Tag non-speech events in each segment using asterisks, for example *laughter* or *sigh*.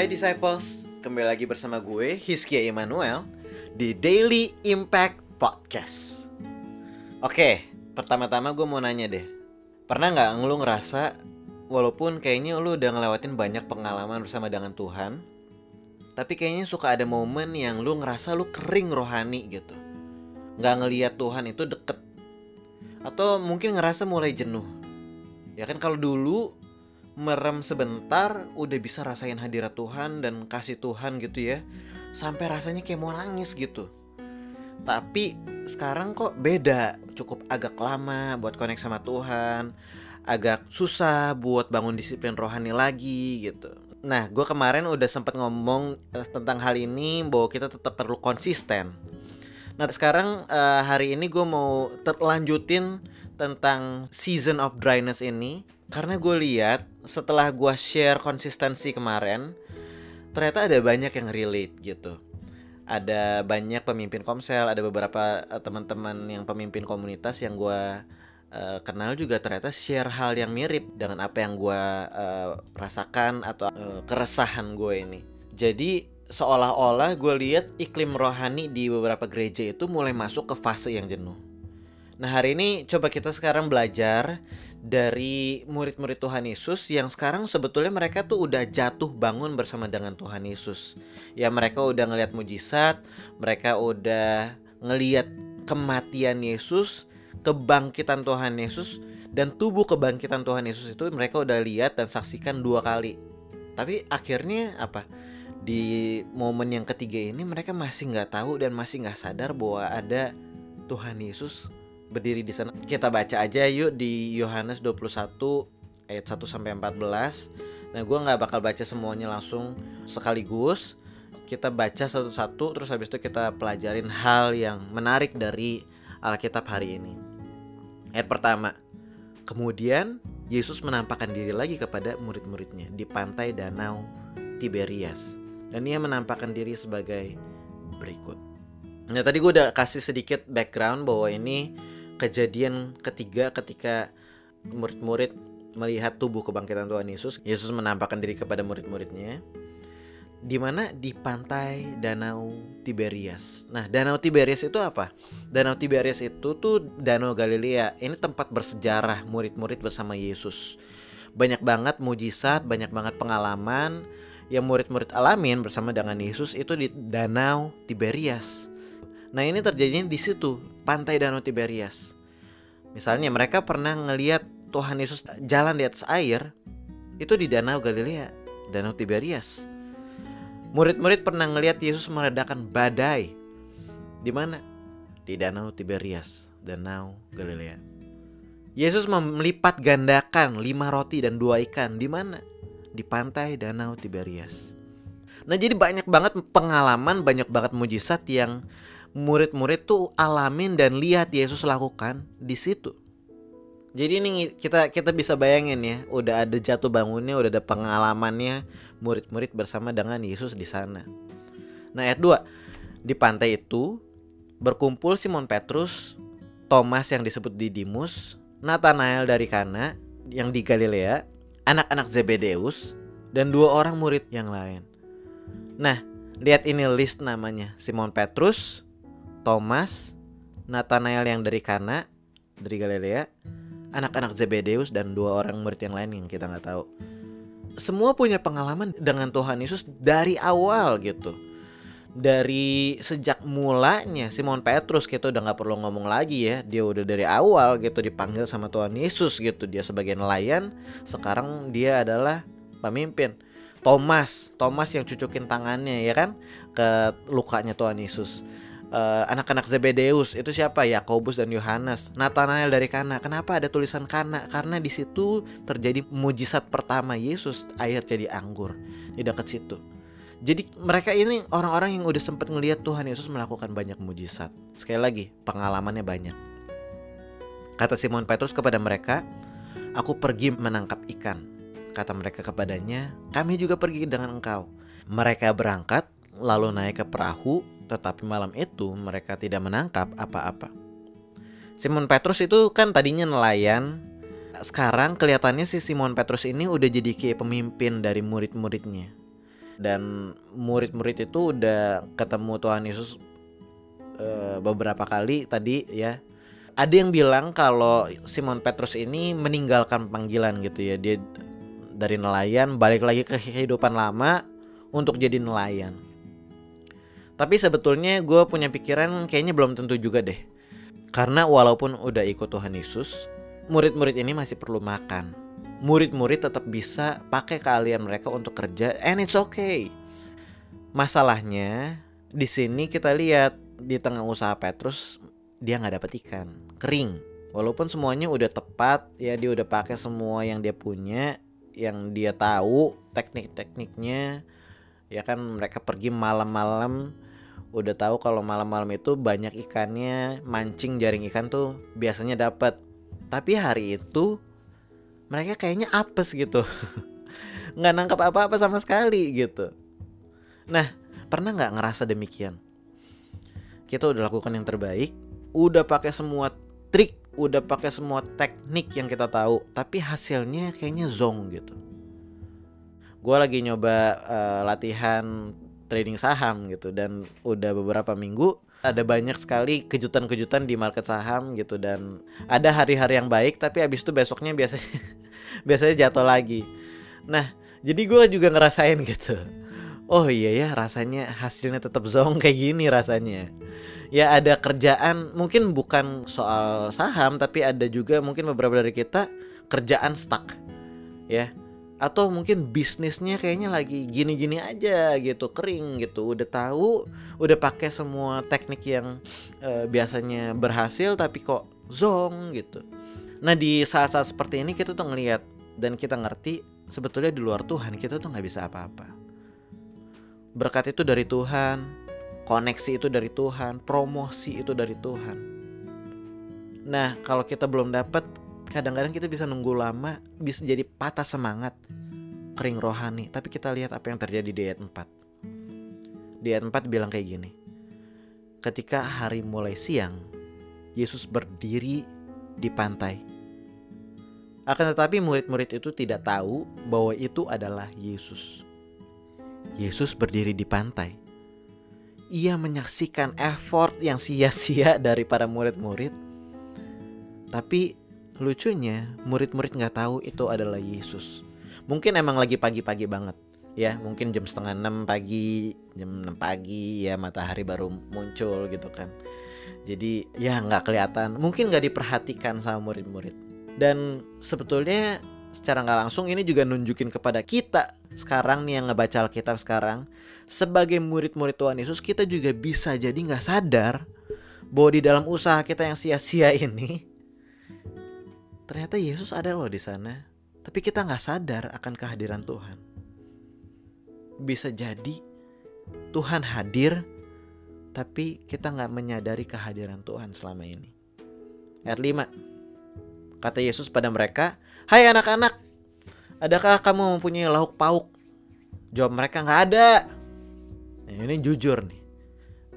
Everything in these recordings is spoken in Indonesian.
Hai Disciples, kembali lagi bersama gue, Hiskia Emmanuel, di Daily Impact Podcast. Oke, pertama-tama gue mau nanya deh, pernah nggak lu ngerasa, walaupun kayaknya lu udah ngelewatin banyak pengalaman bersama dengan Tuhan, tapi kayaknya suka ada momen yang lu ngerasa lu kering rohani gitu, nggak ngeliat Tuhan itu deket, atau mungkin ngerasa mulai jenuh. Ya kan kalau dulu merem sebentar udah bisa rasain hadirat Tuhan dan kasih Tuhan gitu ya. Sampai rasanya kayak mau nangis gitu. Tapi sekarang kok beda. Cukup agak lama buat connect sama Tuhan. Agak susah buat bangun disiplin rohani lagi gitu. Nah gue kemarin udah sempet ngomong eh, tentang hal ini bahwa kita tetap perlu konsisten. Nah sekarang uh, hari ini gue mau terlanjutin tentang season of dryness ini karena gue lihat setelah gue share konsistensi kemarin ternyata ada banyak yang relate gitu. Ada banyak pemimpin komsel ada beberapa uh, teman-teman yang pemimpin komunitas yang gue uh, kenal juga ternyata share hal yang mirip dengan apa yang gue uh, rasakan atau uh, keresahan gue ini. Jadi seolah-olah gue lihat iklim rohani di beberapa gereja itu mulai masuk ke fase yang jenuh. Nah hari ini coba kita sekarang belajar dari murid-murid Tuhan Yesus yang sekarang sebetulnya mereka tuh udah jatuh bangun bersama dengan Tuhan Yesus. Ya mereka udah ngelihat mujizat, mereka udah ngelihat kematian Yesus, kebangkitan Tuhan Yesus dan tubuh kebangkitan Tuhan Yesus itu mereka udah lihat dan saksikan dua kali. Tapi akhirnya apa? Di momen yang ketiga ini mereka masih nggak tahu dan masih nggak sadar bahwa ada Tuhan Yesus berdiri di sana. Kita baca aja yuk di Yohanes 21 ayat 1 sampai 14. Nah, gue nggak bakal baca semuanya langsung sekaligus. Kita baca satu-satu terus habis itu kita pelajarin hal yang menarik dari Alkitab hari ini. Ayat pertama. Kemudian Yesus menampakkan diri lagi kepada murid-muridnya di pantai danau Tiberias. Dan ia menampakkan diri sebagai berikut. Nah tadi gue udah kasih sedikit background bahwa ini kejadian ketiga ketika murid-murid melihat tubuh kebangkitan Tuhan Yesus, Yesus menampakkan diri kepada murid-muridnya di mana di pantai Danau Tiberias. Nah, Danau Tiberias itu apa? Danau Tiberias itu tuh Danau Galilea. Ini tempat bersejarah murid-murid bersama Yesus. Banyak banget mujizat, banyak banget pengalaman yang murid-murid alamin bersama dengan Yesus itu di Danau Tiberias. Nah ini terjadinya di situ, pantai Danau Tiberias. Misalnya mereka pernah ngeliat Tuhan Yesus jalan di atas air, itu di Danau Galilea, Danau Tiberias. Murid-murid pernah ngeliat Yesus meredakan badai. Di mana? Di Danau Tiberias, Danau Galilea. Yesus melipat gandakan lima roti dan dua ikan di mana? Di pantai Danau Tiberias. Nah jadi banyak banget pengalaman, banyak banget mujizat yang murid-murid tuh alamin dan lihat Yesus lakukan di situ. Jadi ini kita kita bisa bayangin ya, udah ada jatuh bangunnya, udah ada pengalamannya murid-murid bersama dengan Yesus di sana. Nah, ayat 2. Di pantai itu berkumpul Simon Petrus, Thomas yang disebut Didimus, Nathanael dari Kana yang di Galilea, anak-anak Zebedeus, dan dua orang murid yang lain. Nah, lihat ini list namanya. Simon Petrus, Thomas, Nathanael yang dari Kana, dari Galilea, anak-anak Zebedeus dan dua orang murid yang lain yang kita nggak tahu. Semua punya pengalaman dengan Tuhan Yesus dari awal gitu. Dari sejak mulanya Simon Petrus gitu udah nggak perlu ngomong lagi ya Dia udah dari awal gitu dipanggil sama Tuhan Yesus gitu Dia sebagai nelayan Sekarang dia adalah pemimpin Thomas Thomas yang cucukin tangannya ya kan Ke lukanya Tuhan Yesus uh, anak-anak Zebedeus itu siapa? Yakobus dan Yohanes. Nathanael dari Kana. Kenapa ada tulisan Kana? Karena di situ terjadi mujizat pertama Yesus air jadi anggur di dekat situ. Jadi mereka ini orang-orang yang udah sempat ngelihat Tuhan Yesus melakukan banyak mujizat. Sekali lagi, pengalamannya banyak. Kata Simon Petrus kepada mereka, "Aku pergi menangkap ikan." Kata mereka kepadanya, "Kami juga pergi dengan engkau." Mereka berangkat lalu naik ke perahu tetapi malam itu mereka tidak menangkap apa-apa. Simon Petrus itu kan tadinya nelayan. Sekarang kelihatannya si Simon Petrus ini udah jadi kayak pemimpin dari murid-muridnya. dan murid-murid itu udah ketemu Tuhan Yesus uh, beberapa kali tadi ya ada yang bilang kalau Simon Petrus ini meninggalkan panggilan gitu ya dia dari nelayan balik lagi ke kehidupan lama untuk jadi nelayan tapi sebetulnya gue punya pikiran kayaknya belum tentu juga deh karena walaupun udah ikut Tuhan Yesus murid-murid ini masih perlu makan murid-murid tetap bisa pakai keahlian mereka untuk kerja and it's okay. Masalahnya di sini kita lihat di tengah usaha Petrus dia nggak dapat ikan, kering. Walaupun semuanya udah tepat, ya dia udah pakai semua yang dia punya, yang dia tahu teknik-tekniknya. Ya kan mereka pergi malam-malam udah tahu kalau malam-malam itu banyak ikannya, mancing jaring ikan tuh biasanya dapat. Tapi hari itu mereka kayaknya apes gitu. *laughs* Nggak nangkap apa-apa sama sekali gitu. Nah pernah nggak ngerasa demikian? Kita udah lakukan yang terbaik udah pakai semua trik udah pakai semua teknik yang kita tahu tapi hasilnya kayaknya zong gitu. Gue lagi nyoba uh, latihan trading saham gitu. Dan udah beberapa minggu ada banyak sekali kejutan-kejutan di market saham gitu. Dan ada hari-hari yang baik tapi abis itu besoknya biasanya *laughs* biasanya jatuh lagi. Nah jadi gue juga ngerasain gitu. Oh iya ya rasanya hasilnya tetap zong kayak gini rasanya. Ya ada kerjaan mungkin bukan soal saham tapi ada juga mungkin beberapa dari kita kerjaan stuck ya atau mungkin bisnisnya kayaknya lagi gini-gini aja gitu kering gitu. Udah tahu udah pakai semua teknik yang uh, biasanya berhasil tapi kok zong gitu. Nah di saat-saat seperti ini kita tuh ngelihat dan kita ngerti sebetulnya di luar Tuhan kita tuh nggak bisa apa-apa. Berkat itu dari Tuhan koneksi itu dari Tuhan promosi itu dari Tuhan. Nah kalau kita belum dapat kadang-kadang kita bisa nunggu lama bisa jadi patah semangat kering rohani. Tapi kita lihat apa yang terjadi di ayat 4 di ayat 4 bilang kayak gini ketika hari mulai siang Yesus berdiri di pantai. Akan tetapi murid-murid itu tidak tahu bahwa itu adalah Yesus. Yesus berdiri di pantai. Ia menyaksikan effort yang sia-sia *laughs* dari para murid-murid. Tapi Lucunya, murid-murid nggak tahu itu adalah Yesus. Mungkin emang lagi pagi-pagi banget, ya. Mungkin jam setengah enam pagi, jam enam pagi, ya matahari baru muncul gitu kan. Jadi ya nggak kelihatan, mungkin nggak diperhatikan sama murid-murid. Dan sebetulnya secara nggak langsung ini juga nunjukin kepada kita sekarang nih yang ngebaca Alkitab sekarang sebagai murid-murid Tuhan Yesus kita juga bisa jadi nggak sadar bahwa di dalam usaha kita yang sia-sia ini ternyata Yesus ada loh di sana. Tapi kita nggak sadar akan kehadiran Tuhan. Bisa jadi Tuhan hadir, tapi kita nggak menyadari kehadiran Tuhan selama ini. Ayat 5 Kata Yesus pada mereka, Hai anak-anak, adakah kamu mempunyai lauk pauk? Jawab mereka nggak ada. Nah, ini jujur nih.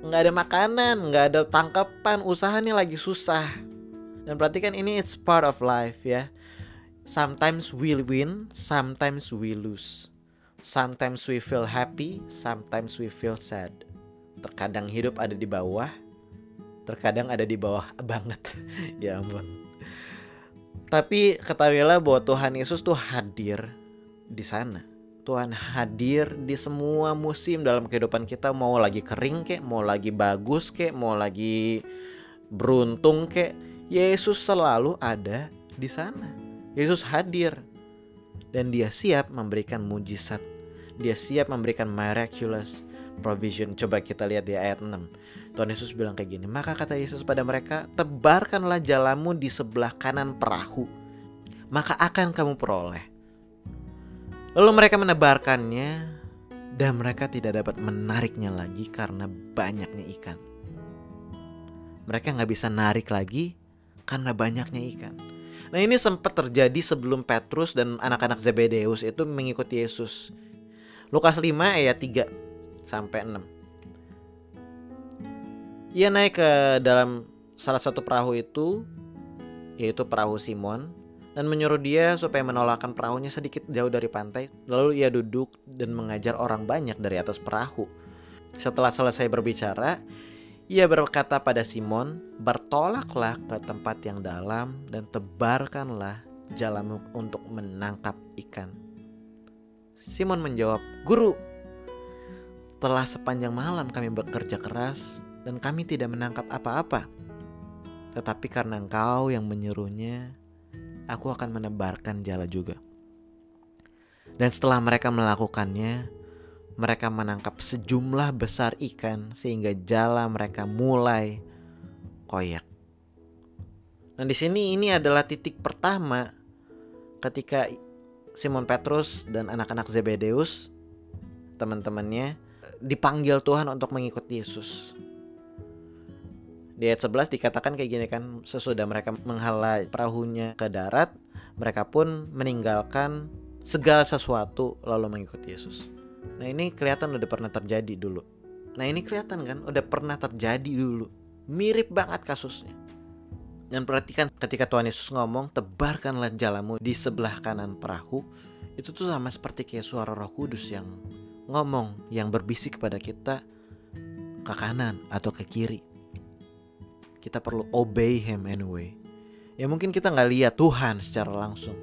Nggak ada makanan, nggak ada tangkapan, usaha nih lagi susah dan perhatikan ini it's part of life ya. Sometimes we win, sometimes we lose. Sometimes we feel happy, sometimes we feel sad. Terkadang hidup ada di bawah, terkadang ada di bawah *laughs* banget. ya ampun. Tapi ketahuilah bahwa Tuhan Yesus tuh hadir di sana. Tuhan hadir di semua musim dalam kehidupan kita mau lagi kering kek, mau lagi bagus kek, mau lagi beruntung kek Yesus selalu ada di sana. Yesus hadir dan dia siap memberikan mujizat. Dia siap memberikan miraculous provision. Coba kita lihat di ayat 6. Tuhan Yesus bilang kayak gini, maka kata Yesus pada mereka, tebarkanlah jalamu di sebelah kanan perahu, maka akan kamu peroleh. Lalu mereka menebarkannya dan mereka tidak dapat menariknya lagi karena banyaknya ikan. Mereka nggak bisa narik lagi karena banyaknya ikan. Nah ini sempat terjadi sebelum Petrus dan anak-anak Zebedeus itu mengikuti Yesus. Lukas 5 ayat 3 sampai 6. Ia naik ke dalam salah satu perahu itu yaitu perahu Simon dan menyuruh dia supaya menolakkan perahunya sedikit jauh dari pantai. Lalu ia duduk dan mengajar orang banyak dari atas perahu. Setelah selesai berbicara, ia berkata pada Simon, "Bertolaklah ke tempat yang dalam dan tebarkanlah jalamu untuk menangkap ikan." Simon menjawab, "Guru, telah sepanjang malam kami bekerja keras dan kami tidak menangkap apa-apa. Tetapi karena engkau yang menyuruhnya, aku akan menebarkan jala juga." Dan setelah mereka melakukannya, mereka menangkap sejumlah besar ikan sehingga jala mereka mulai koyak. Nah, di sini ini adalah titik pertama ketika Simon Petrus dan anak-anak Zebedeus teman-temannya dipanggil Tuhan untuk mengikuti Yesus. Di ayat 11 dikatakan kayak gini kan, sesudah mereka menghala perahunya ke darat, mereka pun meninggalkan segala sesuatu lalu mengikuti Yesus. Nah ini kelihatan udah pernah terjadi dulu. Nah ini kelihatan kan udah pernah terjadi dulu. Mirip banget kasusnya. Dan perhatikan ketika Tuhan Yesus ngomong tebarkanlah jalamu di sebelah kanan perahu. Itu tuh sama seperti kayak suara roh kudus yang ngomong. Yang berbisik kepada kita ke kanan atau ke kiri. Kita perlu obey him anyway. Ya mungkin kita nggak lihat Tuhan secara langsung.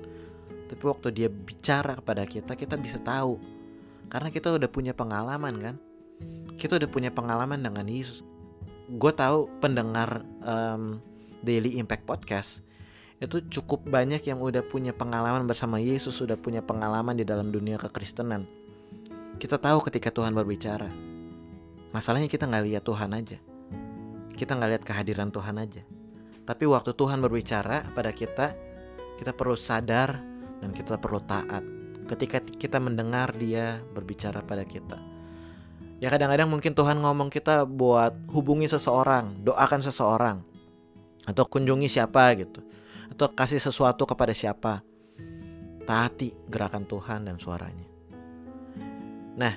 Tapi waktu dia bicara kepada kita, kita bisa tahu karena kita udah punya pengalaman kan. Kita udah punya pengalaman dengan Yesus. Gue tahu pendengar um, Daily Impact Podcast itu cukup banyak yang udah punya pengalaman bersama Yesus, sudah punya pengalaman di dalam dunia kekristenan. Kita tahu ketika Tuhan berbicara. Masalahnya kita nggak lihat Tuhan aja. Kita nggak lihat kehadiran Tuhan aja. Tapi waktu Tuhan berbicara pada kita, kita perlu sadar dan kita perlu taat ketika kita mendengar dia berbicara pada kita. Ya kadang-kadang mungkin Tuhan ngomong kita buat hubungi seseorang, doakan seseorang, atau kunjungi siapa gitu, atau kasih sesuatu kepada siapa. Taati gerakan Tuhan dan suaranya. Nah,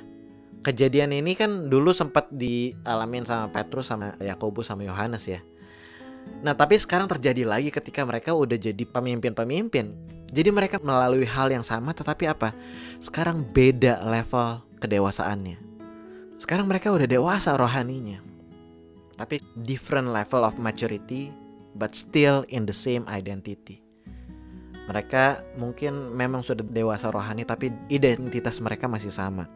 kejadian ini kan dulu sempat dialamin sama Petrus sama Yakobus sama Yohanes ya. Nah, tapi sekarang terjadi lagi ketika mereka udah jadi pemimpin-pemimpin. Jadi mereka melalui hal yang sama tetapi apa? Sekarang beda level kedewasaannya. Sekarang mereka udah dewasa rohaninya. Tapi different level of maturity but still in the same identity. Mereka mungkin memang sudah dewasa rohani tapi identitas mereka masih sama.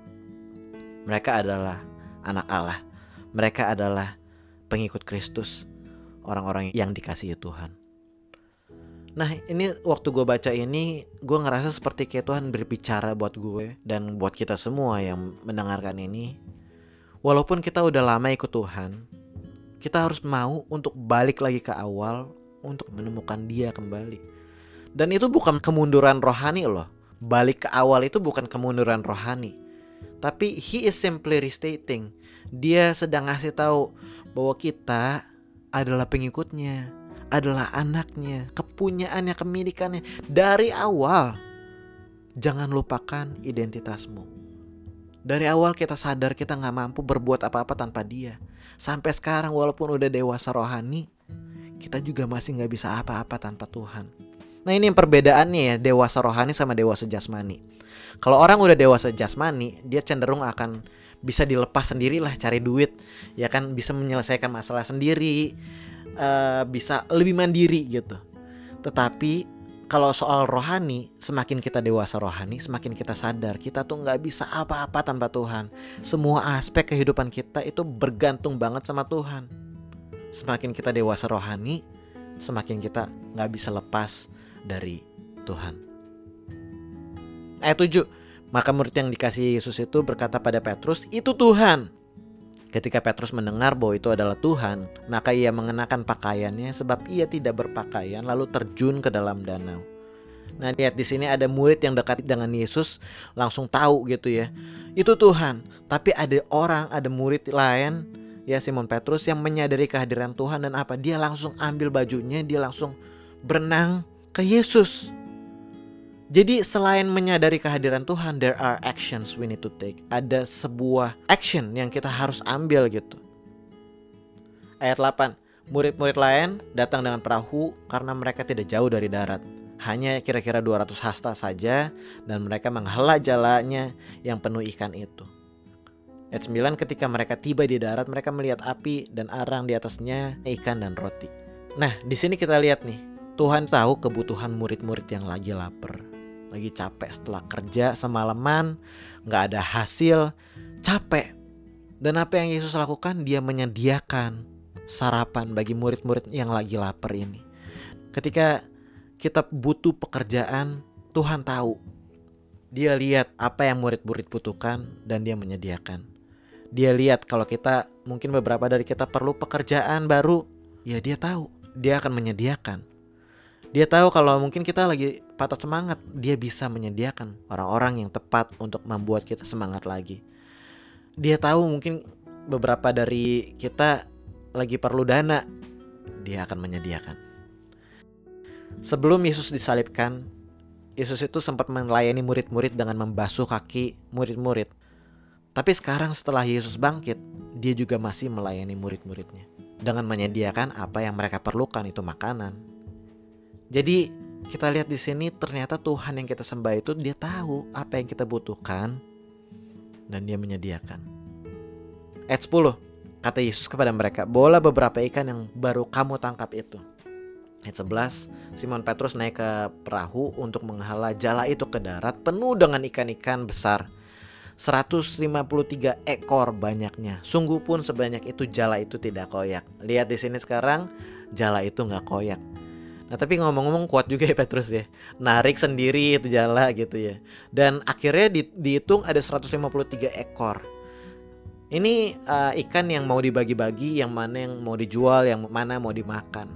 Mereka adalah anak Allah. Mereka adalah pengikut Kristus, orang-orang yang dikasihi Tuhan. Nah ini waktu gue baca ini gue ngerasa seperti kayak Tuhan berbicara buat gue dan buat kita semua yang mendengarkan ini. Walaupun kita udah lama ikut Tuhan, kita harus mau untuk balik lagi ke awal untuk menemukan Dia kembali. Dan itu bukan kemunduran rohani loh. Balik ke awal itu bukan kemunduran rohani. Tapi he is simply restating. Dia sedang ngasih tahu bahwa kita adalah pengikutnya adalah anaknya, kepunyaannya, kemilikannya dari awal. Jangan lupakan identitasmu. Dari awal kita sadar kita nggak mampu berbuat apa-apa tanpa dia. Sampai sekarang walaupun udah dewasa rohani, kita juga masih nggak bisa apa-apa tanpa Tuhan. Nah ini yang perbedaannya ya dewasa rohani sama dewasa jasmani. Kalau orang udah dewasa jasmani, dia cenderung akan bisa dilepas sendirilah cari duit, ya kan bisa menyelesaikan masalah sendiri, uh, bisa lebih mandiri gitu. Tetapi kalau soal rohani, semakin kita dewasa rohani, semakin kita sadar kita tuh nggak bisa apa-apa tanpa Tuhan. Semua aspek kehidupan kita itu bergantung banget sama Tuhan. Semakin kita dewasa rohani, semakin kita nggak bisa lepas dari Tuhan. Ayat 7 Maka murid yang dikasih Yesus itu berkata pada Petrus, "Itu Tuhan." Ketika Petrus mendengar bahwa itu adalah Tuhan, maka ia mengenakan pakaiannya sebab ia tidak berpakaian lalu terjun ke dalam danau. Nah, lihat di sini ada murid yang dekat dengan Yesus langsung tahu gitu ya. Itu Tuhan. Tapi ada orang, ada murid lain ya Simon Petrus yang menyadari kehadiran Tuhan dan apa? Dia langsung ambil bajunya, dia langsung berenang ke Yesus. Jadi selain menyadari kehadiran Tuhan, there are actions we need to take. Ada sebuah action yang kita harus ambil gitu. Ayat 8. Murid-murid lain datang dengan perahu karena mereka tidak jauh dari darat. hanya kira-kira 200 hasta saja dan mereka menghela jalannya yang penuh ikan itu. Ayat 9 ketika mereka tiba di darat mereka melihat api dan arang di atasnya ikan dan roti. Nah, di sini kita lihat nih, Tuhan tahu kebutuhan murid-murid yang lagi lapar, lagi capek setelah kerja semalaman, nggak ada hasil, capek. Dan apa yang Yesus lakukan? Dia menyediakan sarapan bagi murid-murid yang lagi lapar ini. Ketika kita butuh pekerjaan, Tuhan tahu. Dia lihat apa yang murid-murid butuhkan dan dia menyediakan. Dia lihat kalau kita mungkin beberapa dari kita perlu pekerjaan baru, ya dia tahu, dia akan menyediakan. Dia tahu kalau mungkin kita lagi patah semangat, dia bisa menyediakan orang-orang yang tepat untuk membuat kita semangat lagi. Dia tahu mungkin beberapa dari kita lagi perlu dana, dia akan menyediakan. Sebelum Yesus disalibkan, Yesus itu sempat melayani murid-murid dengan membasuh kaki murid-murid. Tapi sekarang setelah Yesus bangkit, dia juga masih melayani murid-muridnya dengan menyediakan apa yang mereka perlukan itu makanan. Jadi kita lihat di sini ternyata Tuhan yang kita sembah itu dia tahu apa yang kita butuhkan dan dia menyediakan. Ayat 10 kata Yesus kepada mereka, "Bola beberapa ikan yang baru kamu tangkap itu." Ayat 11, Simon Petrus naik ke perahu untuk menghala jala itu ke darat penuh dengan ikan-ikan besar. 153 ekor banyaknya. Sungguh pun sebanyak itu jala itu tidak koyak. Lihat di sini sekarang jala itu nggak koyak. Nah tapi ngomong-ngomong kuat juga ya Petrus ya. Narik sendiri itu jala gitu ya. Dan akhirnya di, dihitung ada 153 ekor. Ini uh, ikan yang mau dibagi-bagi Yang mana yang mau dijual Yang mana mau dimakan.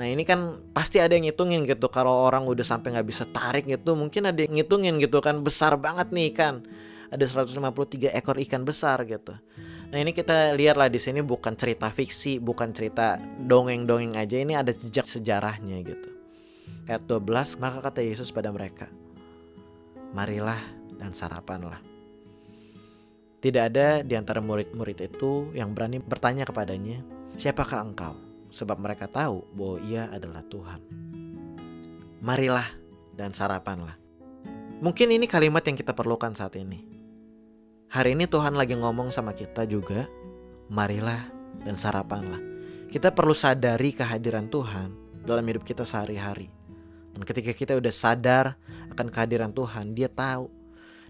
Nah ini kan pasti ada yang ngitungin gitu. Kalau orang udah sampai nggak bisa tarik gitu Mungkin ada yang ngitungin gitu kan. Besar banget nih ikan. Ada 153 ekor ikan besar gitu Nah ini kita lihat lah di sini bukan cerita fiksi Bukan cerita dongeng-dongeng aja Ini ada jejak sejarahnya gitu Ayat 12 Maka kata Yesus pada mereka Marilah dan sarapanlah Tidak ada di antara murid-murid itu yang berani bertanya kepadanya Siapakah engkau? sebab mereka tahu bahwa ia adalah Tuhan. Marilah dan sarapanlah. Mungkin ini kalimat yang kita perlukan saat ini. Hari ini Tuhan lagi ngomong sama kita juga, marilah dan sarapanlah. Kita perlu sadari kehadiran Tuhan dalam hidup kita sehari-hari. Dan ketika kita udah sadar akan kehadiran Tuhan, dia tahu.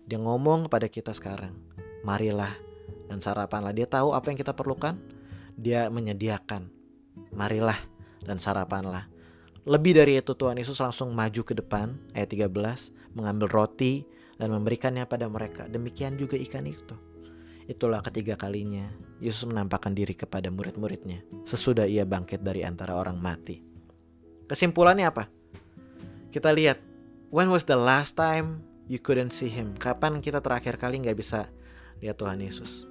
Dia ngomong kepada kita sekarang, marilah dan sarapanlah. Dia tahu apa yang kita perlukan. Dia menyediakan marilah dan sarapanlah. Lebih dari itu Tuhan Yesus langsung maju ke depan ayat 13 mengambil roti dan memberikannya pada mereka. Demikian juga ikan itu. Itulah ketiga kalinya Yesus menampakkan diri kepada murid-muridnya sesudah ia bangkit dari antara orang mati. Kesimpulannya apa? Kita lihat, when was the last time you couldn't see him? Kapan kita terakhir kali nggak bisa lihat Tuhan Yesus?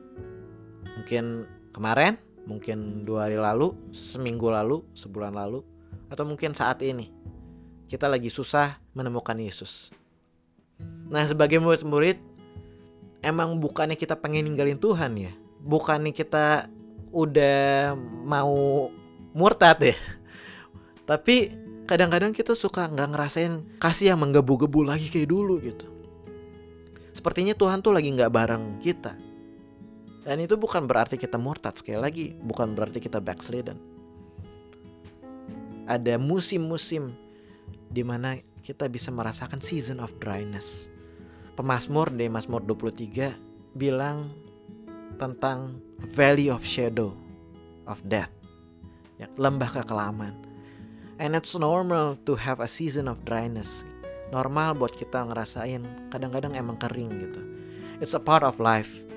Mungkin kemarin, mungkin dua hari lalu, seminggu lalu, sebulan lalu, atau mungkin saat ini kita lagi susah menemukan Yesus. Nah, sebagai murid-murid, emang bukannya kita pengen ninggalin Tuhan ya, bukannya kita udah mau murtad ya, *laughs* tapi kadang-kadang kita suka nggak ngerasain kasih yang menggebu-gebu lagi kayak dulu gitu. Sepertinya Tuhan tuh lagi nggak bareng kita dan itu bukan berarti kita murtad sekali lagi, bukan berarti kita backslidden. Ada musim-musim di mana kita bisa merasakan season of dryness. Pemasmur di Mazmur 23 bilang tentang valley of shadow of death. Ya, lembah kekelaman. And it's normal to have a season of dryness. Normal buat kita ngerasain kadang-kadang emang kering gitu. It's a part of life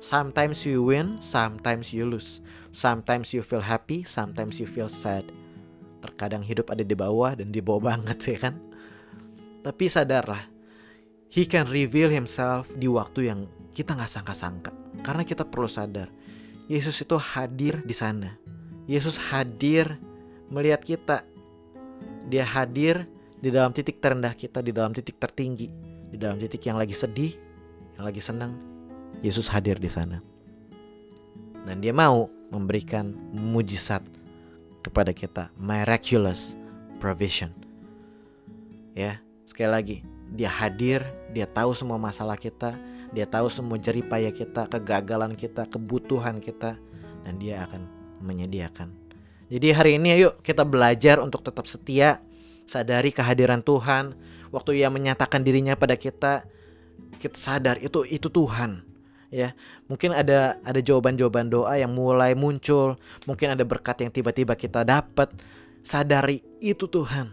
Sometimes you win, sometimes you lose. Sometimes you feel happy, sometimes you feel sad. Terkadang hidup ada di bawah dan di bawah banget ya kan. Tapi sadarlah, He can reveal himself di waktu yang kita nggak sangka-sangka. Karena kita perlu sadar, Yesus itu hadir di sana. Yesus hadir melihat kita. Dia hadir di dalam titik terendah kita, di dalam titik tertinggi, di dalam titik yang lagi sedih, yang lagi senang, Yesus hadir di sana. Dan dia mau memberikan mujizat kepada kita, miraculous provision. Ya, sekali lagi, dia hadir, dia tahu semua masalah kita, dia tahu semua jeripaya kita, kegagalan kita, kebutuhan kita, dan dia akan menyediakan. Jadi hari ini ayo kita belajar untuk tetap setia, sadari kehadiran Tuhan. Waktu ia menyatakan dirinya pada kita, kita sadar itu itu Tuhan ya mungkin ada ada jawaban-jawaban doa yang mulai muncul mungkin ada berkat yang tiba-tiba kita dapat sadari itu Tuhan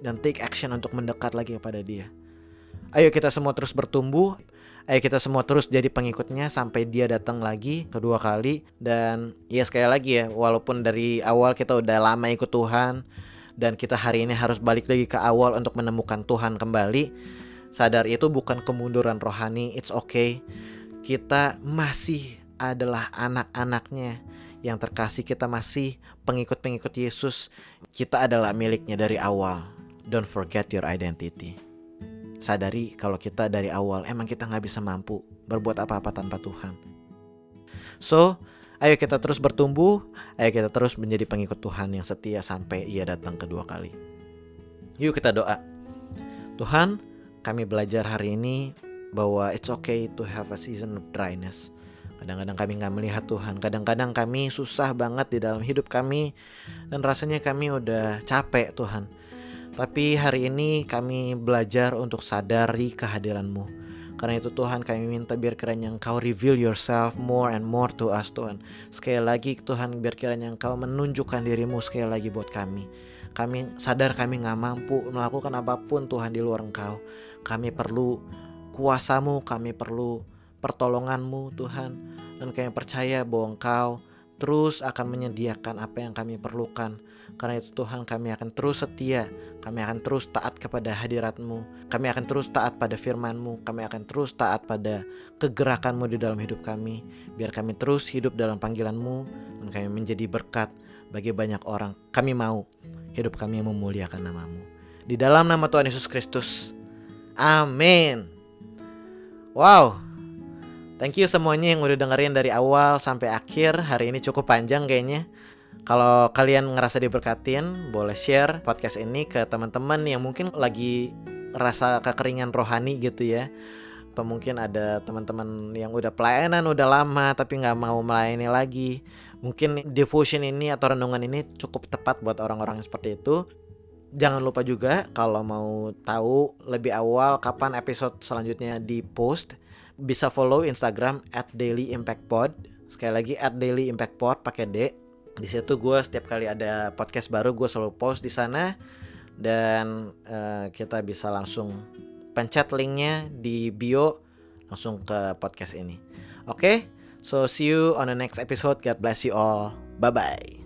dan take action untuk mendekat lagi kepada dia. Ayo kita semua terus bertumbuh. Ayo kita semua terus jadi pengikutnya sampai dia datang lagi kedua kali. Dan ya sekali lagi ya walaupun dari awal kita udah lama ikut Tuhan dan kita hari ini harus balik lagi ke awal untuk menemukan Tuhan kembali sadar itu bukan kemunduran rohani it's okay. Kita masih adalah anak-anaknya. Yang terkasih kita masih pengikut-pengikut Yesus. Kita adalah miliknya dari awal don't forget your identity. Sadari kalau kita dari awal emang kita nggak bisa mampu berbuat apa-apa tanpa Tuhan. So ayo kita terus bertumbuh ayo kita terus menjadi pengikut Tuhan yang setia sampai ia datang kedua kali. Yuk kita doa. Tuhan kami belajar hari ini bahwa it's okay to have a season of dryness. Kadang-kadang kami nggak melihat Tuhan, kadang-kadang kami susah banget di dalam hidup kami. Dan rasanya kami udah capek Tuhan. Tapi hari ini kami belajar untuk sadari kehadiranmu. Karena itu Tuhan kami minta biar kiranya Engkau reveal yourself more and more to us Tuhan. Sekali lagi Tuhan biar kiranya Engkau menunjukkan dirimu sekali lagi buat kami. Kami sadar kami nggak mampu melakukan apa pun Tuhan di luar Engkau. Kami perlu kuasamu, kami perlu pertolonganmu Tuhan. Dan kami percaya bahwa Engkau terus akan menyediakan apa yang kami perlukan. Karena itu Tuhan kami akan terus setia, kami akan terus taat kepada hadiratmu, kami akan terus taat pada firmanmu, kami akan terus taat pada kegerakanmu di dalam hidup kami. Biar kami terus hidup dalam panggilanmu dan kami menjadi berkat bagi banyak orang. Kami mau hidup kami memuliakan namamu. Di dalam nama Tuhan Yesus Kristus. Amin. Wow. Thank you semuanya yang udah dengerin dari awal sampai akhir. Hari ini cukup panjang kayaknya. Kalau kalian ngerasa diberkatin, boleh share podcast ini ke teman-teman yang mungkin lagi rasa kekeringan rohani gitu ya. Atau mungkin ada teman-teman yang udah pelayanan udah lama tapi nggak mau melayani lagi. Mungkin devotion ini atau renungan ini cukup tepat buat orang-orang seperti itu. Jangan lupa juga kalau mau tahu lebih awal kapan episode selanjutnya di post bisa follow Instagram at Daily Impact Pod. Sekali lagi at Daily Impact Pod pakai D. Di situ gue setiap kali ada podcast baru gue selalu post di sana dan uh, kita bisa langsung pencet linknya di bio langsung ke podcast ini. Oke, okay? so see you on the next episode. God bless you all. Bye bye.